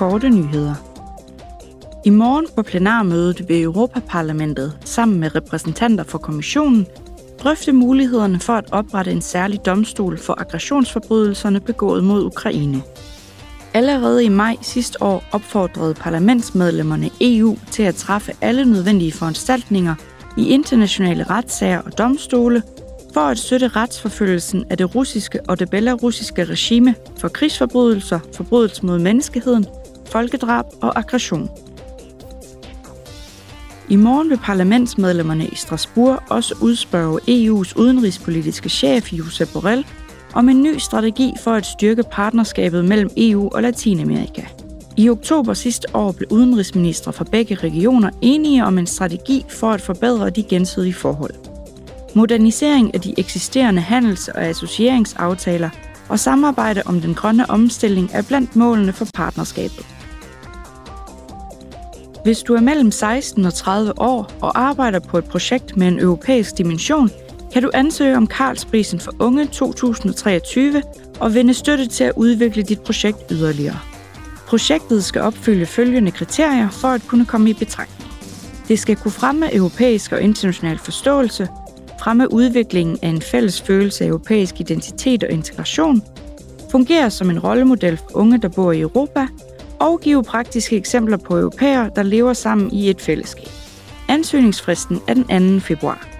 korte nyheder. I morgen på plenarmødet ved Europaparlamentet sammen med repræsentanter for kommissionen drøfte mulighederne for at oprette en særlig domstol for aggressionsforbrydelserne begået mod Ukraine. Allerede i maj sidste år opfordrede parlamentsmedlemmerne EU til at træffe alle nødvendige foranstaltninger i internationale retssager og domstole for at støtte retsforfølgelsen af det russiske og det belarusiske regime for krigsforbrydelser, forbrydelser mod menneskeheden, folkedrab og aggression. I morgen vil parlamentsmedlemmerne i Strasbourg også udspørge EU's udenrigspolitiske chef Josep Borrell om en ny strategi for at styrke partnerskabet mellem EU og Latinamerika. I oktober sidste år blev udenrigsministre fra begge regioner enige om en strategi for at forbedre de gensidige forhold. Modernisering af de eksisterende handels- og associeringsaftaler og samarbejde om den grønne omstilling er blandt målene for partnerskabet. Hvis du er mellem 16 og 30 år og arbejder på et projekt med en europæisk dimension, kan du ansøge om Karlsprisen for Unge 2023 og vinde støtte til at udvikle dit projekt yderligere. Projektet skal opfylde følgende kriterier for at kunne komme i betragtning. Det skal kunne fremme europæisk og international forståelse, fremme udviklingen af en fælles følelse af europæisk identitet og integration, fungere som en rollemodel for unge, der bor i Europa, og give praktiske eksempler på europæere, der lever sammen i et fællesskab. Ansøgningsfristen er den 2. februar.